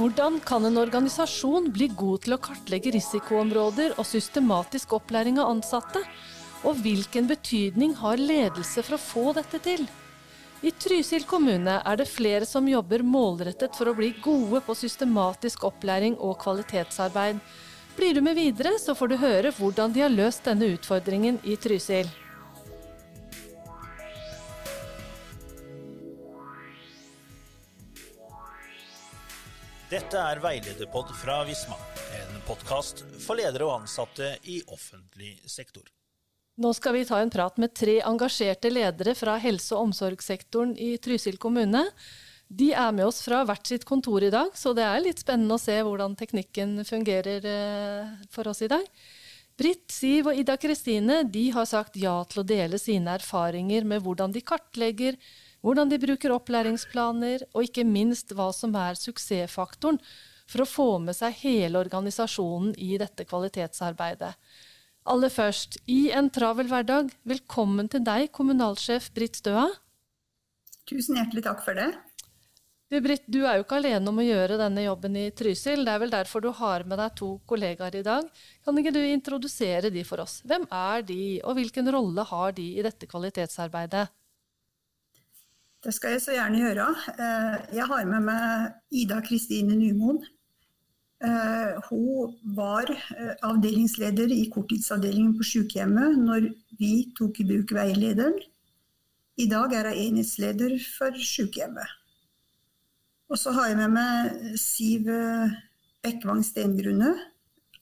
Hvordan kan en organisasjon bli god til å kartlegge risikoområder og systematisk opplæring av ansatte? Og hvilken betydning har ledelse for å få dette til? I Trysil kommune er det flere som jobber målrettet for å bli gode på systematisk opplæring og kvalitetsarbeid. Blir du med videre, så får du høre hvordan de har løst denne utfordringen i Trysil. Dette er Veilederpod fra Visma, en podkast for ledere og ansatte i offentlig sektor. Nå skal vi ta en prat med tre engasjerte ledere fra helse- og omsorgssektoren i Trysil kommune. De er med oss fra hvert sitt kontor i dag, så det er litt spennende å se hvordan teknikken fungerer eh, for oss i dag. Britt, Siv og Ida Kristine har sagt ja til å dele sine erfaringer med hvordan de kartlegger, hvordan de bruker opplæringsplaner, og ikke minst hva som er suksessfaktoren for å få med seg hele organisasjonen i dette kvalitetsarbeidet. Aller først, i en travel hverdag, velkommen til deg, kommunalsjef Britt Støa. Tusen hjertelig takk for det. Du, Britt, du er jo ikke alene om å gjøre denne jobben i Trysil. Det er vel derfor du har med deg to kollegaer i dag. Kan ikke du introdusere de for oss? Hvem er de, og hvilken rolle har de i dette kvalitetsarbeidet? Det skal jeg så gjerne gjøre. Eh, jeg har med meg Ida Kristine Nymoen. Eh, hun var eh, avdelingsleder i korttidsavdelingen på sykehjemmet når vi tok i bruk veilederen. I dag er hun enhetsleder for sykehjemmet. Og så har jeg med meg Siv Bekkvang Stengrunne,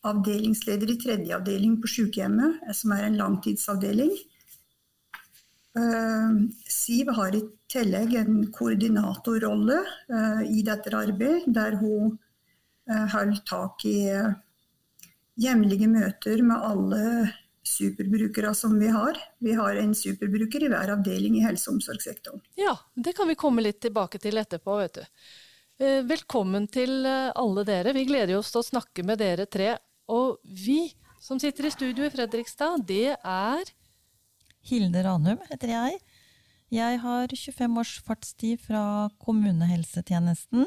avdelingsleder i tredje avdeling på sykehjemmet, som er en langtidsavdeling. Siv har i tillegg en koordinatorrolle uh, i dette arbeidet, der hun uh, holder tak i jevnlige møter med alle superbrukere som vi har. Vi har en superbruker i hver avdeling i helse- og omsorgssektoren. Ja, det kan vi komme litt tilbake til etterpå, vet du. Velkommen til alle dere. Vi gleder oss til å snakke med dere tre. Og vi som sitter i studio i Fredrikstad, det er Hilde Ranum heter jeg. Jeg har 25 års fartstid fra kommunehelsetjenesten.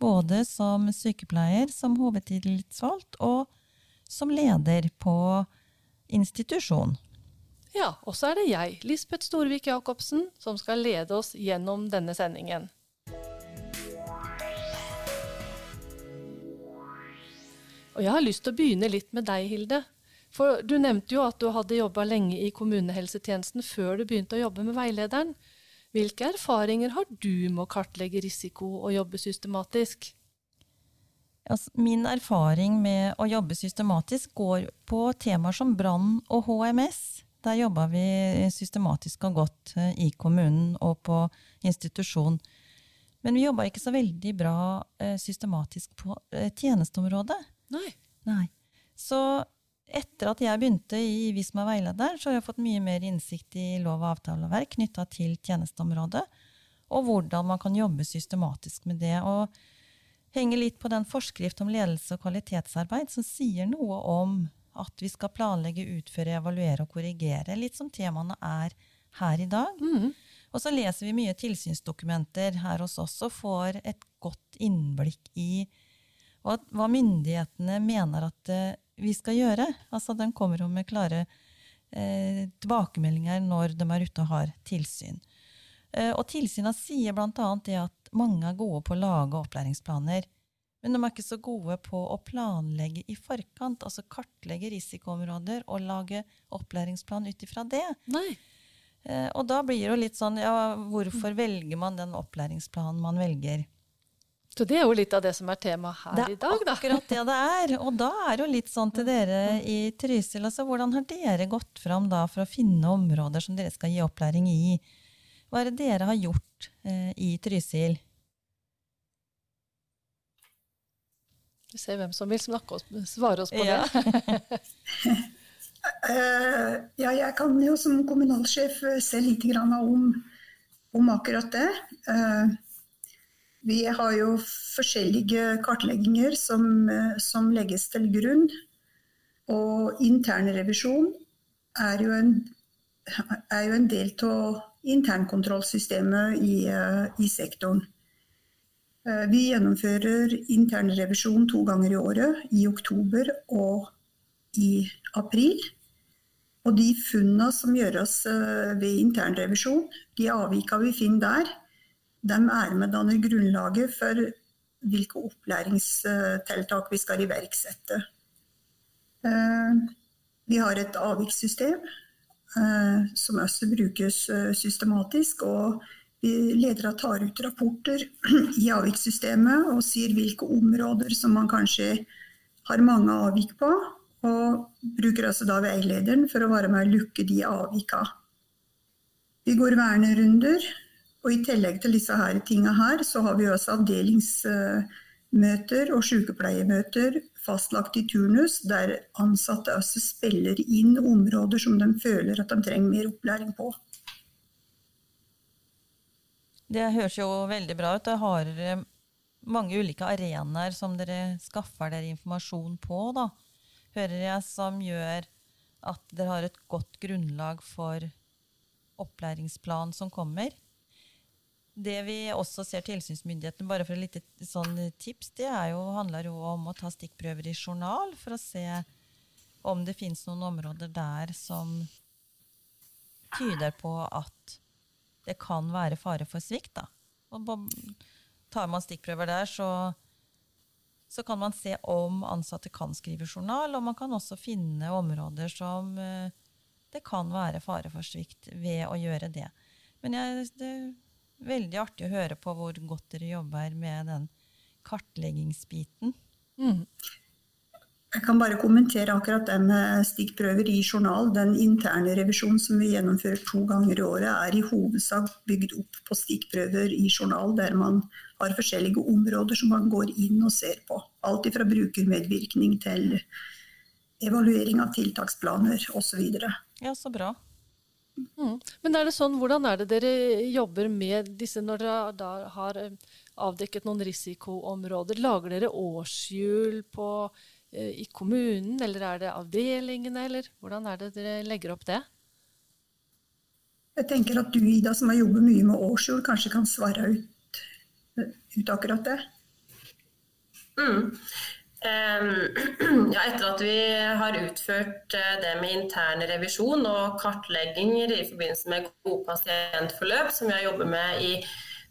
Både som sykepleier, som hovedtillitsvalgt og som leder på institusjon. Ja, og så er det jeg, Lisbeth Storvik Jacobsen, som skal lede oss gjennom denne sendingen. Og jeg har lyst til å begynne litt med deg, Hilde. For du nevnte jo at du hadde jobba lenge i kommunehelsetjenesten før du begynte å jobbe med veilederen. Hvilke erfaringer har du med å kartlegge risiko og jobbe systematisk? Altså, min erfaring med å jobbe systematisk går på temaer som brann og HMS. Der jobba vi systematisk og godt eh, i kommunen og på institusjon. Men vi jobba ikke så veldig bra eh, systematisk på eh, tjenesteområdet. Nei. Nei. Så etter at jeg begynte i Visma veileder, så har jeg fått mye mer innsikt i lov- og avtaleverk knytta til tjenesteområdet, og hvordan man kan jobbe systematisk med det. Og henge litt på den forskrift om ledelse og kvalitetsarbeid som sier noe om at vi skal planlegge, utføre, evaluere og korrigere. Litt som temaene er her i dag. Mm. Og så leser vi mye tilsynsdokumenter her hos oss og får et godt innblikk i hva, myndighetene mener at eh, vi skal gjøre. Altså, de kommer jo med klare eh, tilbakemeldinger når de er ute og har tilsyn. Eh, og tilsynene sier bl.a. det at mange er gode på å lage opplæringsplaner. Men de er ikke så gode på å planlegge i forkant, altså kartlegge risikoområder og lage opplæringsplan ut ifra det. Nei. Eh, og da blir det jo litt sånn, ja, hvorfor velger man den opplæringsplanen man velger? Så det er jo litt av det som er temaet her i dag, da. Det er akkurat det det er. Og da er det jo litt sånn til dere i Trysil, altså hvordan har dere gått fram da for å finne områder som dere skal gi opplæring i? Hva er det dere har gjort eh, i Trysil? Vi ser hvem som vil oss, svare oss på Ja. det. Uh, ja, jeg kan jo som kommunalsjef se litt om, om akkurat det. Uh, vi har jo forskjellige kartlegginger som, uh, som, legges til grunn. Og internrevisjon er jo en, er jo en del av internkontrollsystemet i, i sektoren. Eh, vi gjennomfører internrevisjon to ganger i året, i oktober og i april. Og de funnene som gjøres eh, ved internrevisjon, de avvika vi finner der, de er med danner grunnlaget for hvilke opplæringstiltak vi skal iverksette. Eh, vi har et avvikssystem som også brukes systematisk. og ledere tar ut rapporter i avvikssystemet og sier hvilke områder som man kanskje har mange avvik på. Og bruker altså da veilederen for å være med å lukke de avvika. Vi går vernerunder, og i tillegg til disse her tinga her, så har vi også avdelingsmøter og sykepleiemøter fastlagt i turnus, der ansatte også spiller inn områder som de føler at de trenger mer opplæring på. Det høres jo veldig bra ut. Dere har eh, mange ulike arenaer som dere skaffer dere informasjon på, da. Hører jeg, som gjør at dere har et godt grunnlag for opplæringsplan som kommer. Det vi også ser tilsynsmyndighetene, bare for et lite sånn tips, det jo, handler jo om å ta stikkprøver i journal for å se om det finnes noen områder der som tyder på at det kan være fare for svikt. Da. Og tar man stikkprøver der, så, så, kan man se om ansatte kan skrive journal, og man kan også finne områder som uh, det kan være fare for svikt ved å gjøre det. Men jeg, det veldig artig å høre på hvor godt dere jobber med den kartleggingsbiten. Mm. Jeg kan bare kommentere akkurat det med stikkprøver i journal. Den interne revisjonen som vi gjennomfører to ganger i året, er i hovedsak bygd opp på stikkprøver i journal, der man har forskjellige områder som man går inn og ser på. Alt fra brukermedvirkning til evaluering av tiltaksplaner osv. Ja, så bra. Mm. Men er det sånn, hvordan er det dere jobber med disse når dere da har eh, avdekket noen risikoområder? Lager dere årshjul på Eh, i kommunen, eller er det avdelingene, eller hvordan er det dere legger opp det? Jeg tenker at du, Ida, som har jobbet mye med årshjul, kanskje kan svare ut, ut akkurat det. Mm. Um, ja, etter at vi har utført eh, det med intern revisjon og kartlegginger i forbindelse med gode pasientforløp, som vi har jobbet med i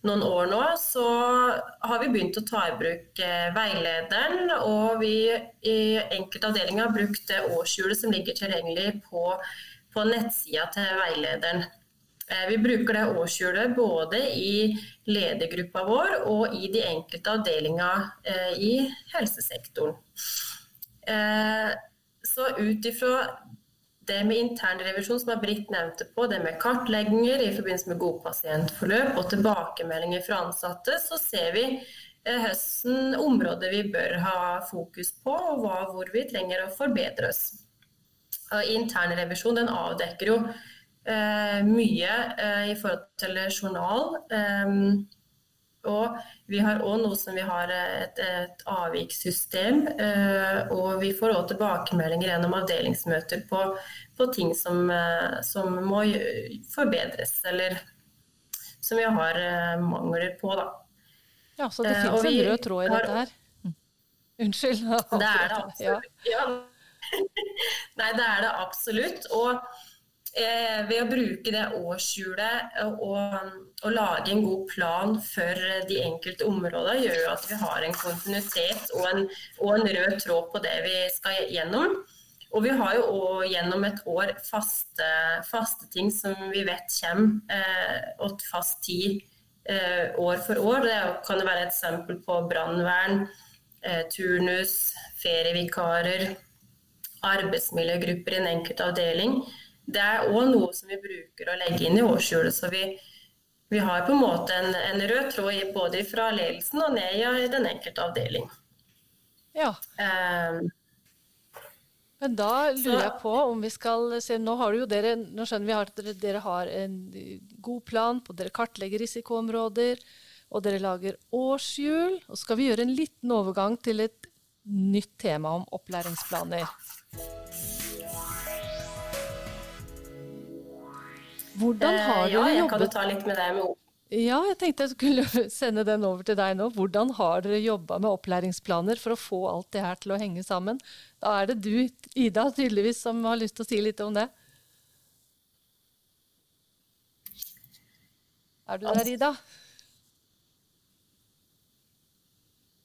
noen år nå, så har vi begynt å ta i bruk eh, veilederen. Og vi i enkelte avdelinger har brukt årshjulet som ligger tilgjengelig på, på nettsida til veilederen. Eh, vi bruker det årshjulet både i ledergruppa vår og i de enkelte avdelinger eh, i helsesektoren. Så ut ifra det med internrevisjon som Britt nevnte på, det med kartlegginger i forbindelse med gode pasientforløp og tilbakemeldinger fra ansatte, så ser vi eh, høsten områder vi bør ha fokus på, og hvor vi trenger å forbedre oss. Internrevisjon avdekker jo eh, mye eh, i forhold til journal. Eh, og vi har òg noe som vi har et, et avvikssystem. Eh, og vi får òg tilbakemeldinger gjennom avdelingsmøter på, på ting som, eh, som, må forbedres, eller som vi har eh, mangler på, da. Ja, Så det fins en rød tråd i dette her? Mm. Unnskyld. Det er det absolutt. Ja. Ja. Nei, det er det absolutt. Og eh, ved å bruke det årshjulet og, og, lage en god plan for de enkelte områdene, gjør jo at vi har en kontinuitet og en, og en rød tråd på det vi skal gjennom. Og vi har jo òg gjennom et år faste, faste, ting som vi vet kommer, eh, og fast tid eh, år for år. Det kan være et eksempel på brannvern, eh, turnus, ferievikarer, arbeidsmiljøgrupper i en enkelt avdeling det er òg noe som vi bruker å legge inn i årshjulet. Så vi, vi, har på en måte en, en rød tråd både fra ledelsen og ned i den enkelte avdeling. Ja. Um, men da lurer jeg på om vi skal se Nå har jo dere nå skjønner vi at dere, dere har en god plan på Dere kartlegger risikoområder, og dere lager årshjul. Og så skal vi gjøre en liten overgang til et nytt tema om opplæringsplaner. Hvordan eh, har dere ja, jobbet? Jeg kan ta litt med det med Ja, jeg tenkte jeg skulle sende den over til deg nå. Hvordan har dere jobba med opplæringsplaner for å få alt det her til å henge sammen? Da er det du, Ida, tydeligvis, som har lyst til å si litt om det. Er du der, Ida?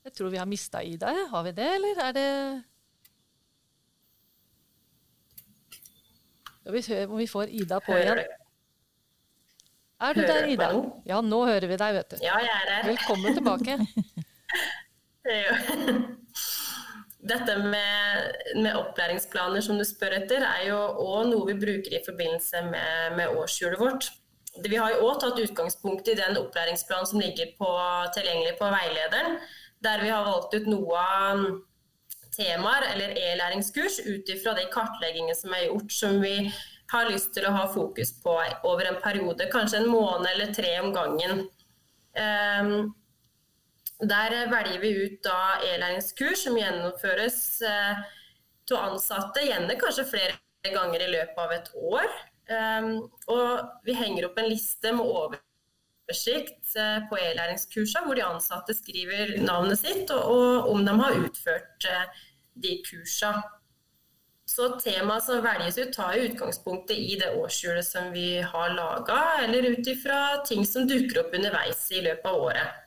Jeg tror vi har mista Ida. Har vi det, eller er det Skal vi se om vi får Ida på igjen. Er du Hører der, Ida? Ja, nå hører vi deg, vet du. Ja, jeg er her. Velkommen tilbake. Dette med, med opplæringsplaner som du spør etter, er jo òg noe vi bruker i forbindelse med, med årshjulet vårt. Det- Vi har jo òg tatt utgangspunkt i den opplæringsplanen som ligger på, tilgjengelig på veilederen, der vi har valgt ut noe av temaer eller e-læringskurs ut ifra de kartleggingene som er gjort, som vi har lyst til å ha fokus på over en periode, kanskje en måned eller tre om gangen. Ehm, der velger vi ut da e-læringskurs som gjennomføres eh, til ansatte, gjerne kanskje flere ganger i løpet av et år. Um, og vi henger opp en liste med oversikt eh, på e-læringskursene, hvor de ansatte skriver navnet sitt og, og om de har utført eh, de kursene. Så temaet som velges ut, tar utgangspunktet i det årshjulet som vi har laga, eller ut ifra ting som dukker opp underveis i løpet av året.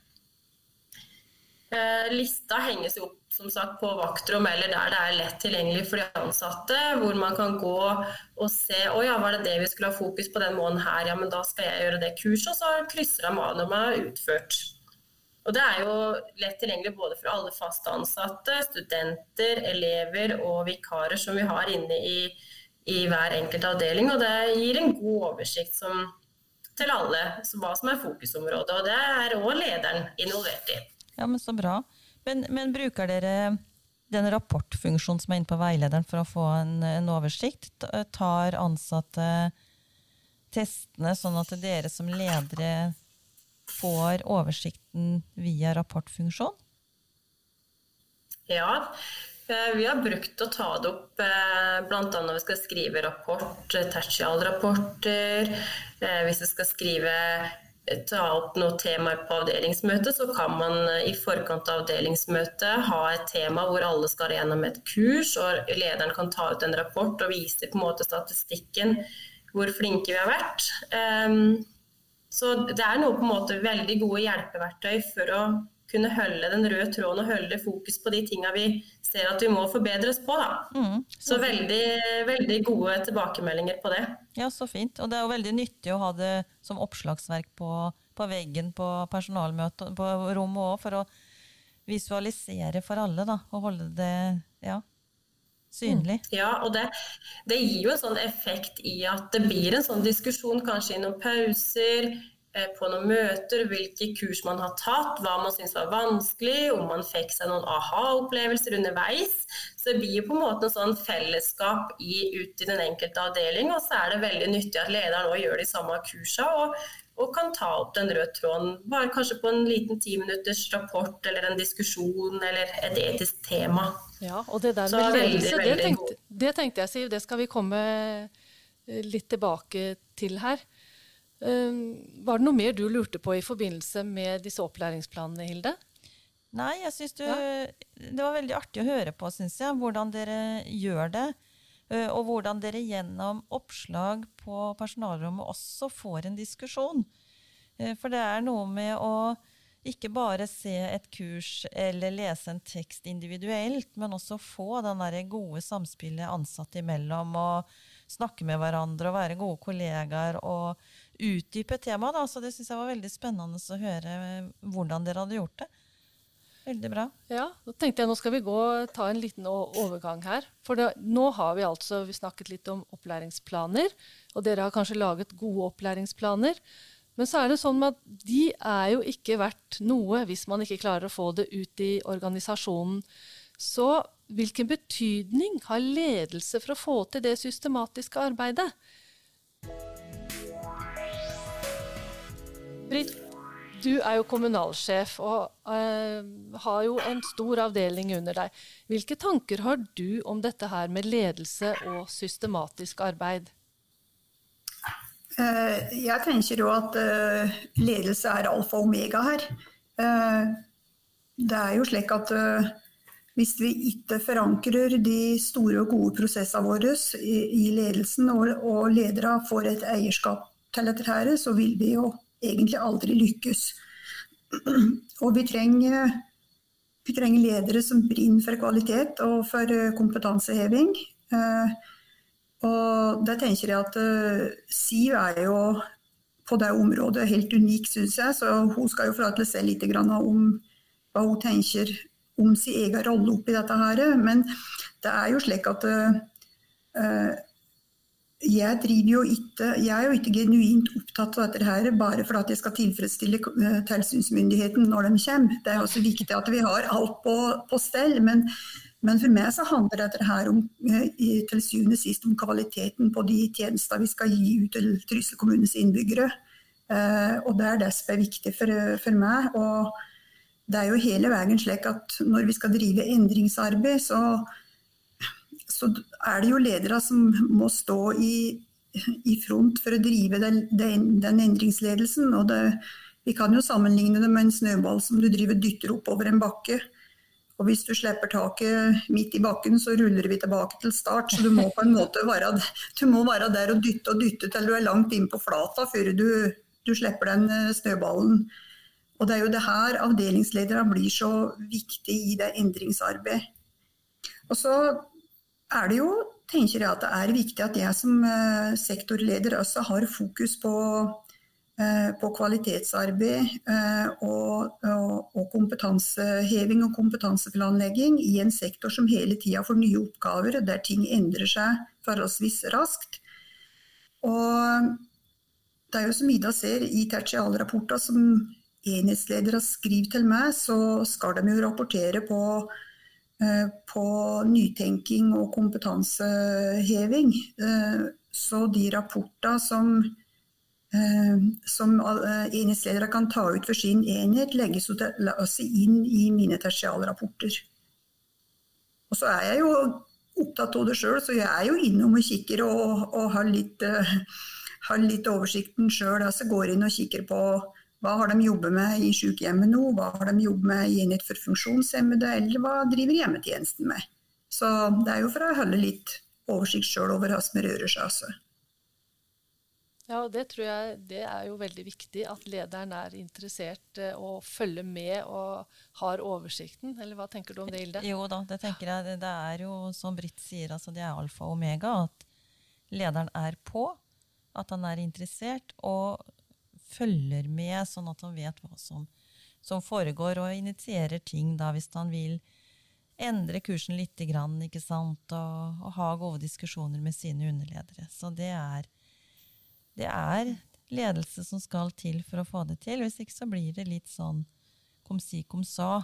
Eh, Lista henges opp som sagt, på vaktrom eller der det er lett tilgjengelig for de ansatte. Hvor man kan gå og se å ja, var det det vi skulle ha fokus på den måneden her, ja, men da skal jeg gjøre det kurset. Og så krysser de av når man har utført. Og det er jo lett tilgjengelig både for alle faste ansatte, studenter, elever og vikarer som vi har inne i, i hver enkelt avdeling. Og det gir en god oversikt som, til alle hva som er fokusområdet. Og det er òg lederen involvert i. Ja, men så bra. Men, men bruker dere den rapportfunksjonen som er inne på veilederen for å få en, en oversikt? Tar ansatte testene sånn at dere som ledere får oversikten via rapportfunksjon? Ja, eh, vi har brukt å ta det opp bl.a. når vi skal skrive rapport, eh, tertialrapporter. eh, Hvis vi skal skrive eh, ta opp noen temaer på avdelingsmøtet, så kan man eh, i forkant av avdelingsmøtet ha et tema hvor alle skal gjennom et kurs, og lederen kan ta ut en rapport og vise på en måte statistikken hvor flinke vi har vært. Så det er noe på en måte veldig gode hjelpeverktøy for å kunne holde den røde tråden og holde fokus på de tinga vi ser at vi må forbedres på. Mm, Så veldig, veldig gode tilbakemeldinger på det. Ja, så fint. Og det er jo veldig nyttig å ha det som oppslagsverk på, på veggen på personalmøtet på rommet òg, for å visualisere for alle, da, og holde det ja, synlig. Ja, og det, det gir jo en sånn effekt i at det blir en sånn diskusjon kanskje i noen pauser, eh, på noen møter, hvilke kurs man har tatt, hva man syns var vanskelig, om man fikk seg noen aha-opplevelser underveis. Så det blir på en måte en sånn fellesskap i, ut i den enkelte avdeling, og så er det veldig nyttig at lederen òg gjør de samme kursene. Og, og kan ta opp den røde tråden, bare kanskje på en liten timinutters rapport eller en diskusjon eller et etisk tema. Ja, og det der Så med veldig, ledelse, det tenkte, det tenkte jeg, Siv, det skal vi komme eh, litt tilbake til her. Um, Var det noe mer du lurte på i forbindelse med disse opplæringsplanene, Hilde? Nei, jeg synes du, Ja. det var veldig artig å høre på, syns jeg, hvordan dere gjør det. Eh, Og hvordan dere gjennom oppslag på personalrommet også får en diskusjon. Eh, For det er noe med å ikke bare se et kurs eller lese en tekst individuelt, men også få den det gode samspillet ansatte imellom, og snakke med hverandre og være gode kollegaer og utdype temaet. Så det syns jeg var veldig spennende å høre eh, hvordan dere hadde gjort det. Veldig bra. Ja, da tenkte jeg nå skal vi gå ta en liten overgang her. For det, nå har vi altså vi snakket litt om opplæringsplaner, og dere har kanskje laget gode opplæringsplaner. Men så er det sånn at de er jo ikke verdt noe hvis man ikke klarer å få det ut i organisasjonen. Så hvilken betydning har ledelse for å få til det systematiske arbeidet? Britt, du er jo kommunalsjef og uh, har jo en stor avdeling under deg. Hvilke tanker har du om dette her med ledelse og systematisk arbeid? Jeg tenker jo at ledelse er alfa og omega her. Det er jo slik at hvis vi ikke forankrer de store og gode prosessene våre i ledelsen, og ledere får et eierskap til dette, her, så vil vi jo egentlig aldri lykkes. Og vi trenger, vi trenger ledere som brenner for kvalitet og for kompetanseheving. Og der tenker jeg at Siv er jo på det området helt unik, syns jeg. Så hun skal jo få til å se litt om hva hun tenker om sin egen rolle oppi dette her. Men det er jo slik at jeg, jo ikke, jeg er jo ikke genuint opptatt av dette her bare for at jeg skal tilfredsstille uh, tilsynsmyndigheten når de kommer. Det er også viktig at vi har alt på, på stell. Men, men, for meg så handler dette her om, uh, til syvende sist om kvaliteten på de tjenester vi skal gi ut til Trysil kommunes innbyggere. og det er det som er viktig for, for meg. og det er jo hele veien slik at når vi skal drive endringsarbeid, så, så er det jo ledere som må stå i, i front for å drive den, den, den endringsledelsen. Og det, vi kan jo sammenligne det med en snøball som du driver dytter oppover en bakke. Og hvis du slipper taket midt i bakken, så ruller vi tilbake til start. Så du må på en måte være, være der og dytte og dytte til du er langt inn på flata før du, du slipper den eh, snøballen. Og det er jo det her avdelingsledere blir så viktig i det endringsarbeidet. Og så er det jo, tenker jeg, at det er viktig at jeg som eh, sektorleder også har fokus på, eh, på kvalitetsarbeid eh, og, og, og, kompetanseheving og kompetanseplanlegging i en sektor som hele tida får nye oppgaver, der ting endrer seg forholdsvis raskt. Og det er jo som Ida ser i tertialrapporter som enhetsledere skriver til meg, så skal de jo rapportere på, på nytenking og kompetanseheving. Eh, så de rapporter som, eh, som enhetsledere kan ta ut for sin enhet, legges også inn i mine tertialrapporter. Og så er jeg jo opptatt av det sjøl, så jeg er jo innom og kikker og, og har, litt, har, litt, oversikten sjøl. Altså går inn og kikker på hva har de jobbet med i sykehjemmet nå, hva har de jobbet med i enhet for funksjonshemmede, eller hva driver hjemmetjenesten med. Så det er jo for å holde litt oversikt sjøl over hva som rører seg. Altså. Ja, og det tror jeg det er jo veldig viktig, at lederen er interessert eh, og følger med og har oversikten. Eller hva tenker du om det, Hilde? Jo da, det tenker jeg. Det er jo som Britt sier, altså det er alfa og omega. At lederen er på, at han er interessert. Og følger med, sånn at han vet hva som, som foregår, og initierer ting da hvis han vil endre kursen litt, ikke sant, og, og, ha gode diskusjoner med sine underledere. Så det er, det er ledelse som skal til for å få det til. Hvis ikke så blir det litt sånn kom si, kom sa.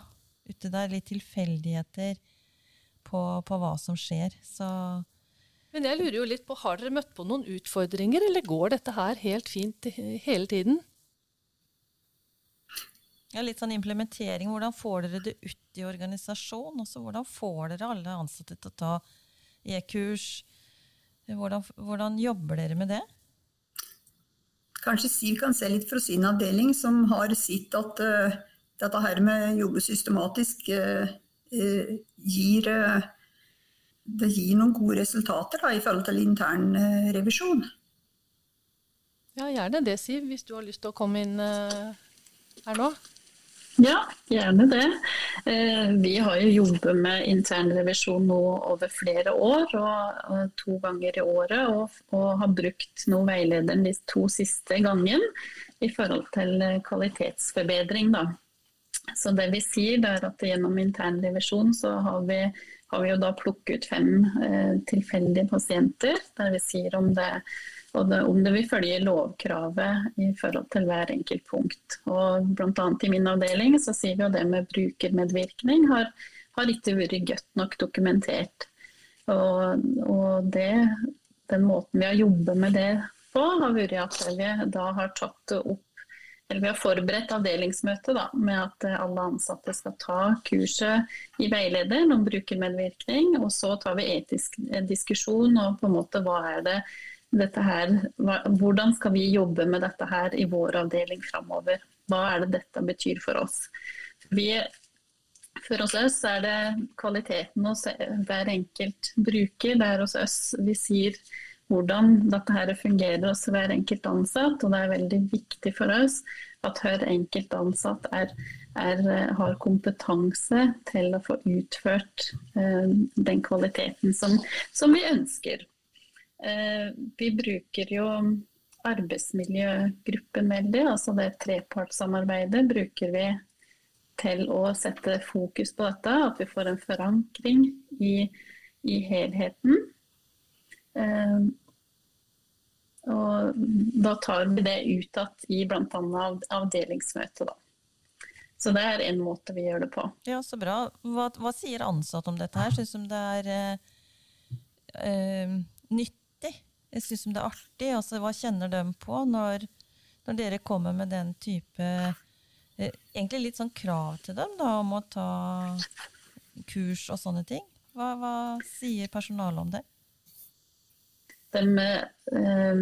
Ute der litt tilfeldigheter på, på hva som skjer. Så men jeg lurer jo litt på, har dere møtt på noen utfordringer, eller går dette her helt fint hele tiden? Ja, litt sånn implementering. Hvordan får dere det ut i organisasjonen? Også hvordan får dere alle ansatte til å ta e-kurs? Hvordan, hvordan, jobber dere med det? Kanskje Siv kan se litt fra sin avdeling, som har sett at uh, dette her med å jobbe systematisk uh, uh, gir det gir noen gode resultater da, i forhold til intern eh, revisjon. Ja, gjerne det, Siv, hvis du har lyst til å komme inn uh, her nå. Ja, gjerne det. Eh, vi har jo jobbet med internrevisjon nå over flere år, og, og to ganger i året. Og, og, har brukt nå veilederen de to siste gangene i forhold til kvalitetsforbedring. Da. Så det vi sier, er at gjennom internrevisjon så har vi har vi jo da plukket ut fem eh, tilfeldige pasienter, der vi sier om det, det, om det vil følge lovkravet i forhold til hver enkelt punkt. Og annet i min avdeling så sier vi jo det med brukermedvirkning har, har ikke vært godt nok dokumentert. Og, og det, den måten vi har jobbet med det på, har vært at vi da har tatt opp eller vi har forberedt avdelingsmøte da, med at eh, alle ansatte skal ta kurset i veileder om brukermedvirkning. Og så tar vi etisk eh, diskusjon og på en måte hva er det dette her, hvordan skal vi jobbe med dette her i vår avdeling framover? Hva er det dette betyr for oss? Vi, for oss oss er det kvaliteten hos hver enkelt bruker. Det er hos oss vi sier hvordan dette fungerer hos hver enkelt ansatt. Og det er veldig viktig for oss at hver enkelt ansatt er, er, har kompetanse til å få utført eh, den kvaliteten som, som vi ønsker. Eh, vi bruker jo arbeidsmiljøgruppen veldig, altså det trepartssamarbeidet bruker vi til å sette fokus på dette. At vi får en forankring i, i helheten. Uh, og da tar vi det utad i bl.a. avdelingsmøtet. Da. Så det er en måte vi gjør det på. Ja, Så bra. Hva, hva sier ansatte om dette her? Syns de det er eh, nyttig? nyttig? Syns de det er artig? Altså, hva kjenner de på når, når dere kommer med den type eh, Egentlig litt sånn krav til dem da, om å ta kurs og sånne ting. Hva, hva sier personalet om det? De, eh,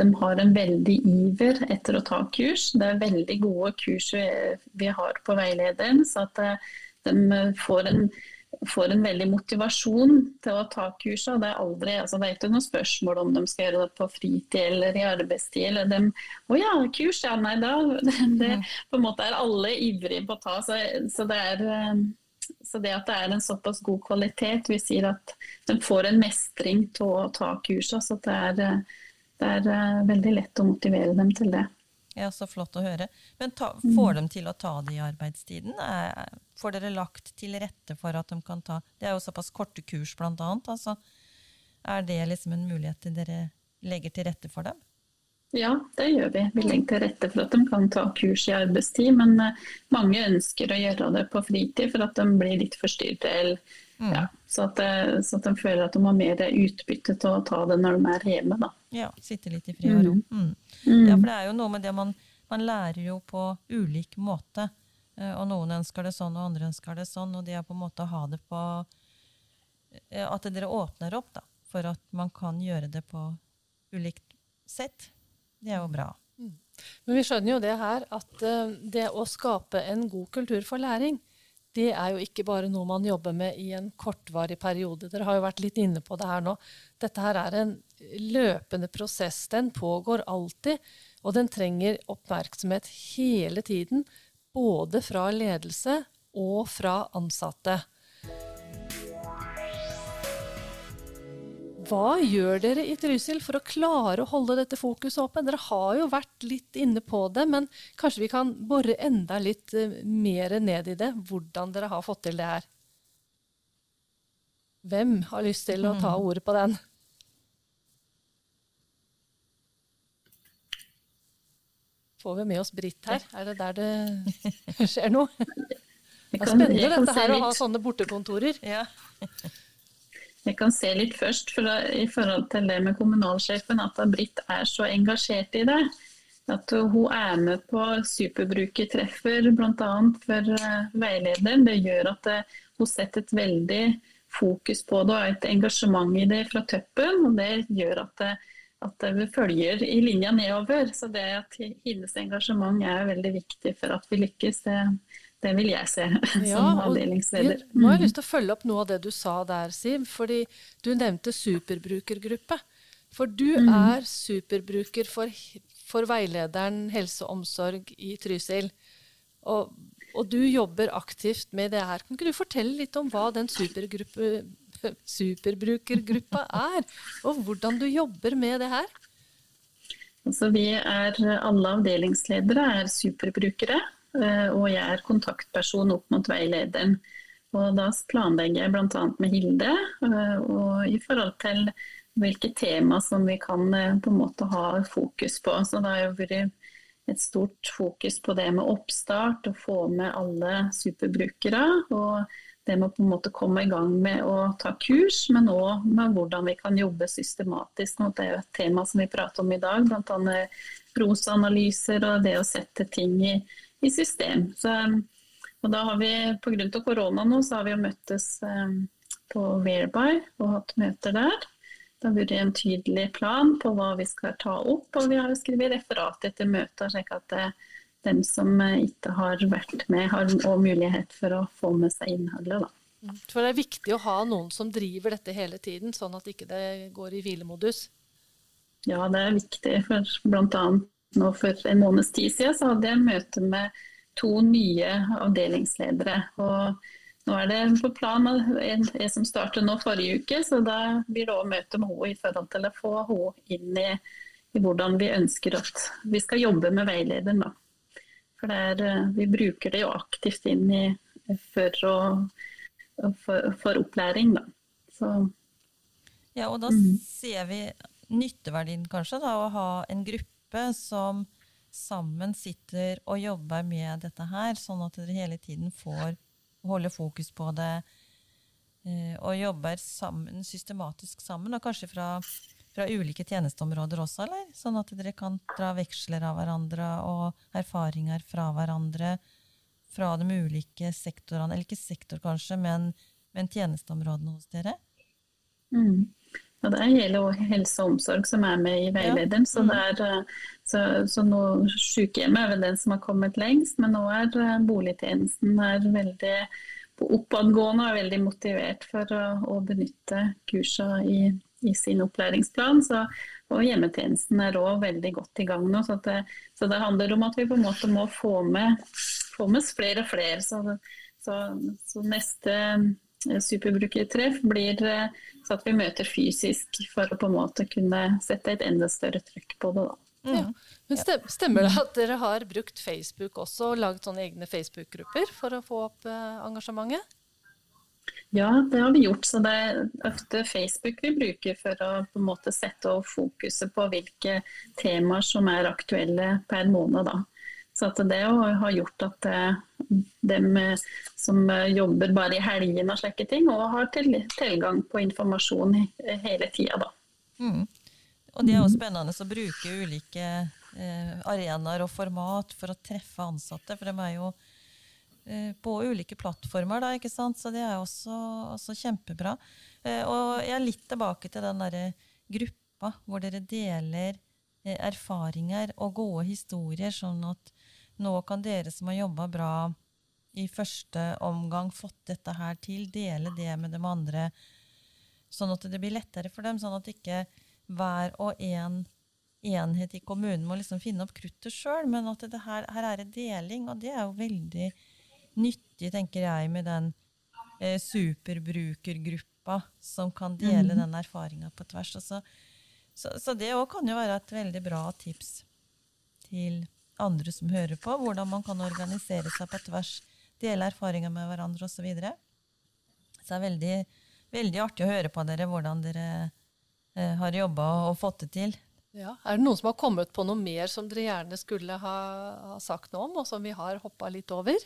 de, har en veldig iver etter å ta kurs. Det er veldig gode kurs vi har på veilederen. så at eh, de får en, får en veldig motivasjon til å ta kurset. Det er, aldri, altså det er ikke noe spørsmål om de skal gjøre det på fritid eller i arbeidstid. eller de, å ja, kurs, ja, nei da. Det, på en måte er alle ivrige på å ta. Så, så det er eh, så det at det er en såpass god kvalitet, vi sier at de får en mestring til å ta kurset. Så det er, det er, eh, veldig lett å motivere dem til det. Ja, Så flott å høre. Men ta, får de til å ta det i arbeidstiden? Får dere lagt til rette for at de kan ta Det er jo såpass korte kurs, blant annet. Altså, er det liksom en mulighet til dere legger til rette for dem? Ja, det gjør vi. Vi legger til rette for at de kan ta kurs i arbeidstid. Men eh, mange ønsker å gjøre det på fritid for at de blir litt forstyrret. Mm. Ja, så, at, eh, så, at, de føler at de har mer utbytte til å ta det når de er hjemme. Da. Ja, sitte litt i fred og ro. Mm. Mm. Ja, for det er jo noe med det man, man lærer jo på ulik måte. Eh, og noen ønsker det sånn, og andre ønsker det sånn. Og det er på en måte å ha det på At dere åpner opp da, for at man kan gjøre det på ulikt sett. Det er jo bra. Mm. Men vi skjønner jo det her at uh, det å skape en god kultur for læring, det er jo ikke bare noe man jobber med i en kortvarig periode. Dere har jo vært litt inne på det her nå. Dette her er en løpende prosess. Den pågår alltid, og den trenger oppmerksomhet hele tiden. Både fra ledelse og fra ansatte. Hva gjør dere i Trysil for å klare å holde dette fokuset oppe? Dere har jo vært litt inne på det, men kanskje vi kan bore enda litt uh, mer ned i det, hvordan dere har fått til det her. Hvem har lyst til å ta mm. ordet på den? Får vi med oss Britt her? Er det der det skjer noe? Det er spennende dette her å ha sånne bortekontorer. Ja. Jeg kan se litt først for, i forhold til det med kommunalsjefen, at Britt er så engasjert i det. At hun er med på superbrukertreffer bl.a. for uh, veilederen. Det gjør at uh, hun setter et veldig fokus på det og et engasjement i det fra toppen. Og det gjør at, det, at vi følger i linja nedover. Så det at hennes engasjement er veldig viktig for at vi lykkes. Det, det vil jeg se ja, som avdelingsleder. Nå har jeg mm. lyst til å følge opp noe av det du sa der, Siv. fordi Du nevnte superbrukergruppe. For du mm. er superbruker for, for, veilederen helse og omsorg i Trysil. Og, og, du jobber aktivt med det her. Kan ikke du fortelle litt om hva den superbrukergruppa er? Og hvordan du jobber med det her? Altså, vi er alle avdelingsledere er superbrukere. Eh, og jeg er kontaktperson opp mot veilederen. Og da planlegger jeg bl.a. med Hilde eh, og i forhold til hvilke tema som vi kan eh, på en måte ha fokus på. Så det har vært et stort fokus på det med oppstart, å få med alle superbrukere. Og det med å på en måte komme i gang med å ta kurs, men òg med hvordan vi kan jobbe systematisk. Det er jo et tema som vi prater om i dag, bl.a. ROS-analyser og det å sette ting i i system. Så, og da har vi, Pga. korona nå, så har vi jo møttes um, på Whereby og hatt møter der. Det har vært en tydelig plan på hva vi skal ta opp, og vi har skrevet referat etter møter, slik at dem som ikke har vært med, har også mulighet for å få med seg innholdet. Da. Mm. For det er viktig å ha noen som driver dette hele tiden, sånn at ikke det går i hvilemodus? Ja, det er viktig. For bl.a. nå for en måneds tid siden så hadde jeg møte med to nye avdelingsledere. og nå er det på plan jeg som startet nå forrige uke, så da blir det òg møte med henne i forhold til å få henne inn i, i, hvordan vi ønsker at vi skal jobbe med veilederen. Da. For er, eh, vi bruker det jo aktivt inn i, for, å, for, for opplæring. Da. Så, ja, og da mm. ser vi nytteverdien kanskje da, å ha en gruppe som sammen sitter og jobber med dette her, sånn at dere hele tiden får holde fokus på det eh, og jobber sammen, systematisk sammen, og kanskje fra, fra, ulike tjenesteområder også, eller? Sånn at dere kan dra veksler av hverandre og erfaringer fra hverandre fra de ulike sektorene, eller ikke sektor kanskje, men, men tjenesteområdene hos dere? Mm. Ja, det er hele helse og omsorg som er med i veilederen. Ja. Mm. Så, er, eh, så, så nå Sykehjemmet er vel den som har kommet lengst, men nå er eh, boligtjenesten er veldig på oppadgående og er veldig motivert for å, å benytte kursene i, i, sin opplæringsplan. Så, og hjemmetjenesten er òg veldig godt i gang nå. Så det, så det, handler om at vi på en måte må få med, få med flere og flere. Så, så neste superbrukertreff blir eh, så at vi møter fysisk for å på en måte kunne sette et enda større trykk på det. da. Ja. Men Stemmer det at dere har brukt Facebook også, og laget sånne egne Facebook-grupper for å få opp eh, engasjementet? Ja, det har vi gjort. Så det er ofte Facebook vi bruker for å på en måte sette fokuset på hvilke temaer som er aktuelle per måned. Da. Så det har gjort at dem som jobber bare i helgene og slike ting, òg har tilgang på informasjon hele tida. Mm. Og det er også spennende å bruke ulike eh, arenaer og format for å treffe ansatte, for de er jo eh, på ulike plattformer, da, ikke sant? så det er også, også kjempebra. Eh, og jeg er litt tilbake til den derre gruppa hvor dere deler eh, erfaringer og gode historier, sånn at nå kan dere som har jobba bra i første omgang, fått dette her til, dele det med de andre, sånn at det blir lettere for dem, sånn at ikke hver og en enhet i kommunen må liksom finne opp kruttet sjøl, men at det her, her, er det deling, og det er jo veldig nyttig, tenker jeg, med den eh, superbrukergruppa som kan dele mm. den erfaringa på tvers. Så, så, så, det òg kan jo være et veldig bra tips til andre som hører på, hvordan man kan organisere seg på tvers, dele erfaringer med hverandre osv. Så, videre. så det er veldig, veldig artig å høre på dere, hvordan dere eh, har jobba og fått det til. Ja. Er det noen som har kommet på noe mer som dere gjerne skulle ha, ha sagt noe om, og som vi har hoppa litt over?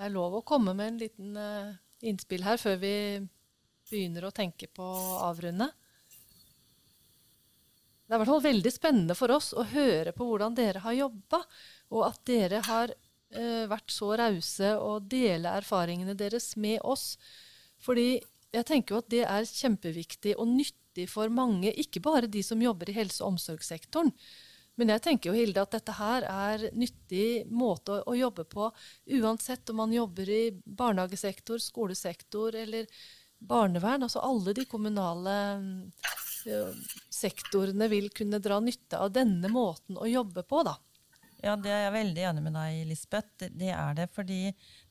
Det er lov å komme med en liten uh, innspill her før vi begynner å tenke på å avrunde. Det er i hvert fall veldig spennende for oss å høre på hvordan dere har jobba, og at dere har uh, vært så rause og dele erfaringene deres med oss. Fordi jeg tenker jo at det er kjempeviktig og nyttig for mange, ikke bare de som jobber i helse- og omsorgssektoren. Men jeg tenker jo, Hilde, at dette her er nyttig måte å, å jobbe på uansett om man jobber i barnehagesektor, skolesektor eller barnevern. Altså alle de kommunale sektorene vil kunne dra nytte av denne måten å jobbe på, da. Ja, det er jeg veldig enig med deg, Lisbeth. Det, det er det fordi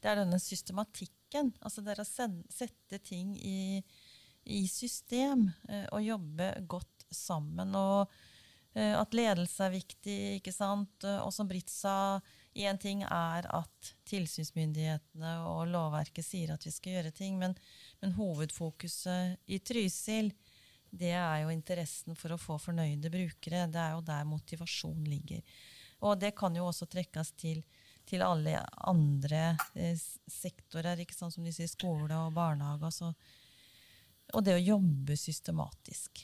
det er denne systematikken. Altså det er å sette ting i, i system eh, og jobbe godt sammen. Og eh, at ledelse er viktig, ikke sant. Og som Britt sa, én ting er at tilsynsmyndighetene og lovverket sier at vi skal gjøre ting, men, men hovedfokuset i Trysil det er jo interessen for å få fornøyde brukere. Det er jo der motivasjon ligger. Og det kan jo også trekkes til, til alle andre eh, sektorer, ikke sant, som de sier, skole og barnehage. Altså. Og det å jobbe systematisk.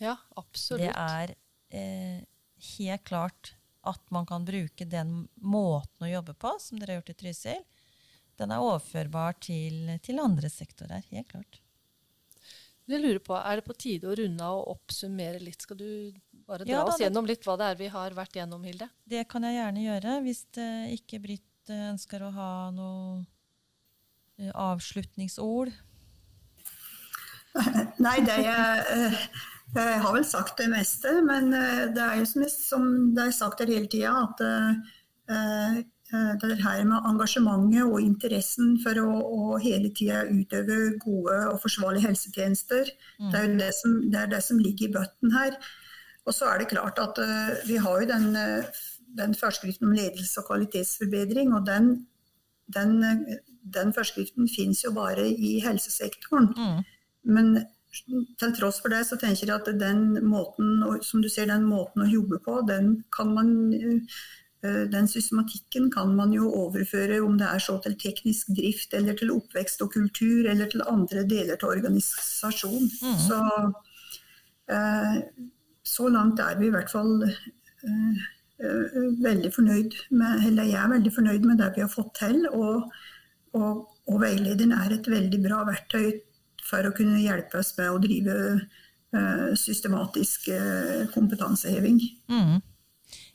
Ja, absolutt. Det er eh, helt klart at man kan bruke den måten å jobbe på, som dere har gjort i Trysil. Den er overførbar til, til andre sektorer, helt klart. Jeg lurer på, Er det på tide å runde av og oppsummere litt? Skal du bare dra Ja, da, oss gjennom litt hva det er vi har vært gjennom, Hilde? Det kan jeg gjerne gjøre, hvis eh, ikke Britt eh, ønsker å ha noe eh, avslutningsord. Nei, det jeg, jeg har vel sagt det meste, men det er jo som, som det er sagt her hele tida, at det her med engasjementet og interessen for å, å hele tida utøve gode og forsvarlige helsetjenester, det er det som, det er det som ligger i bøtten her. Og så er det klart at uh, vi har jo den, uh, den forskriften om ledelse og kvalitetsforbedring, og den, den, eh, den forskriften finnes jo bare i helsesektoren. Mm. Men til tross for det så tenker jeg at den måten, som du ser, den måten å jobbe på, den kan man eh, den systematikken kan man jo overføre om det er så til teknisk drift, eller til oppvekst og kultur, eller til andre deler av organisasjon. Mm. Så, eh, så langt er vi i hvert fall eh, eh, veldig fornøyd med, eller jeg er veldig fornøyd med det vi har fått til. Og, og, og veilederen er et veldig bra verktøy for å kunne hjelpe oss med å drive eh, systematisk eh, kompetanseheving. Mm.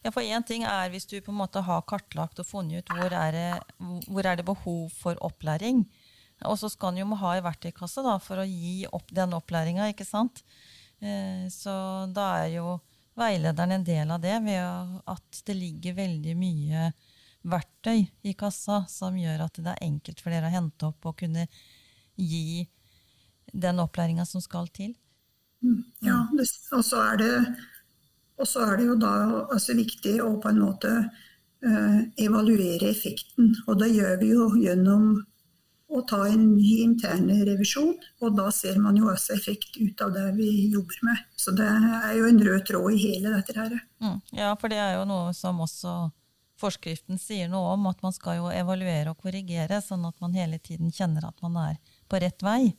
Ja, for én ting er hvis du på en måte har kartlagt og funnet ut hvor er det, hvor er det behov for opplæring. Og så skal en jo ha i verktøykassa da, for å gi opp den opplæringa, ikke sant. Eh, så da er jo veilederen en del av det, ved at det ligger veldig mye verktøy i kassa som gjør at det er enkelt for dere å hente opp og kunne gi den opplæringa som skal til. Ja, og, så er det, og så er det jo da altså viktig å på en måte eh, evaluere effekten. Og det gjør vi jo gjennom å ta en ny interne revisjon. Og da ser man jo også effekt ut av det vi jobber med. Så det er jo en rød tråd i hele dette her. Mm. Ja, for det er jo noe som også forskriften sier noe om, at man skal jo evaluere og korrigere, sånn at man hele tiden kjenner at man er på rett vei.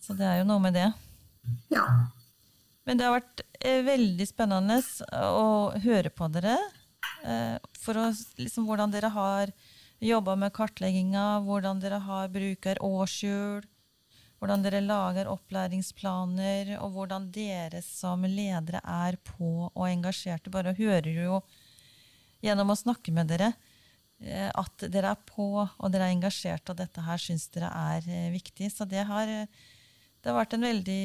Så det er jo noe med det. Ja. Men det har vært eh, veldig spennende å høre på dere. Eh, for å, liksom, hvordan dere har jobba med kartlegginga, hvordan dere har bruker årshjul, hvordan dere lager opplæringsplaner, og hvordan dere som ledere er på og engasjerte. Bare hører jo gjennom å snakke med dere eh, at dere er på og dere er engasjert, og dette her syns dere er viktig. Så det har, det har vært en veldig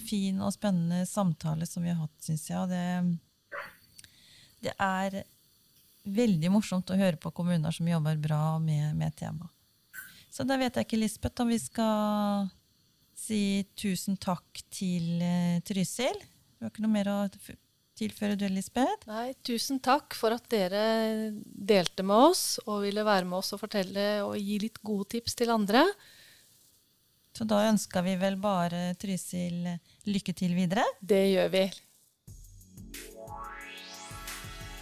fin og spennende samtale som vi har hatt, syns jeg. Og det, det er veldig morsomt å høre på kommuner som jobber bra med, med temaet. Så da vet jeg ikke, Lisbeth, om vi skal si tusen takk til eh, Trysil. Du har ikke noe mer å tilføre du, Lisbeth? Nei, tusen takk for at dere delte med oss og ville være med oss og fortelle og gi litt gode tips til andre. Så da ønsker vi vel bare Trysil lykke til videre. Det gjør vi.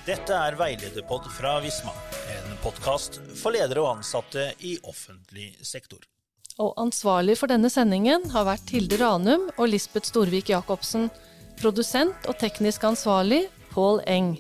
Dette er Veilederpod fra Visma, en podkast for ledere og ansatte i offentlig sektor. Og ansvarlig for denne sendingen har vært Hilde Ranum og Lisbeth Storvik Jacobsen. Produsent og teknisk ansvarlig Pål Eng.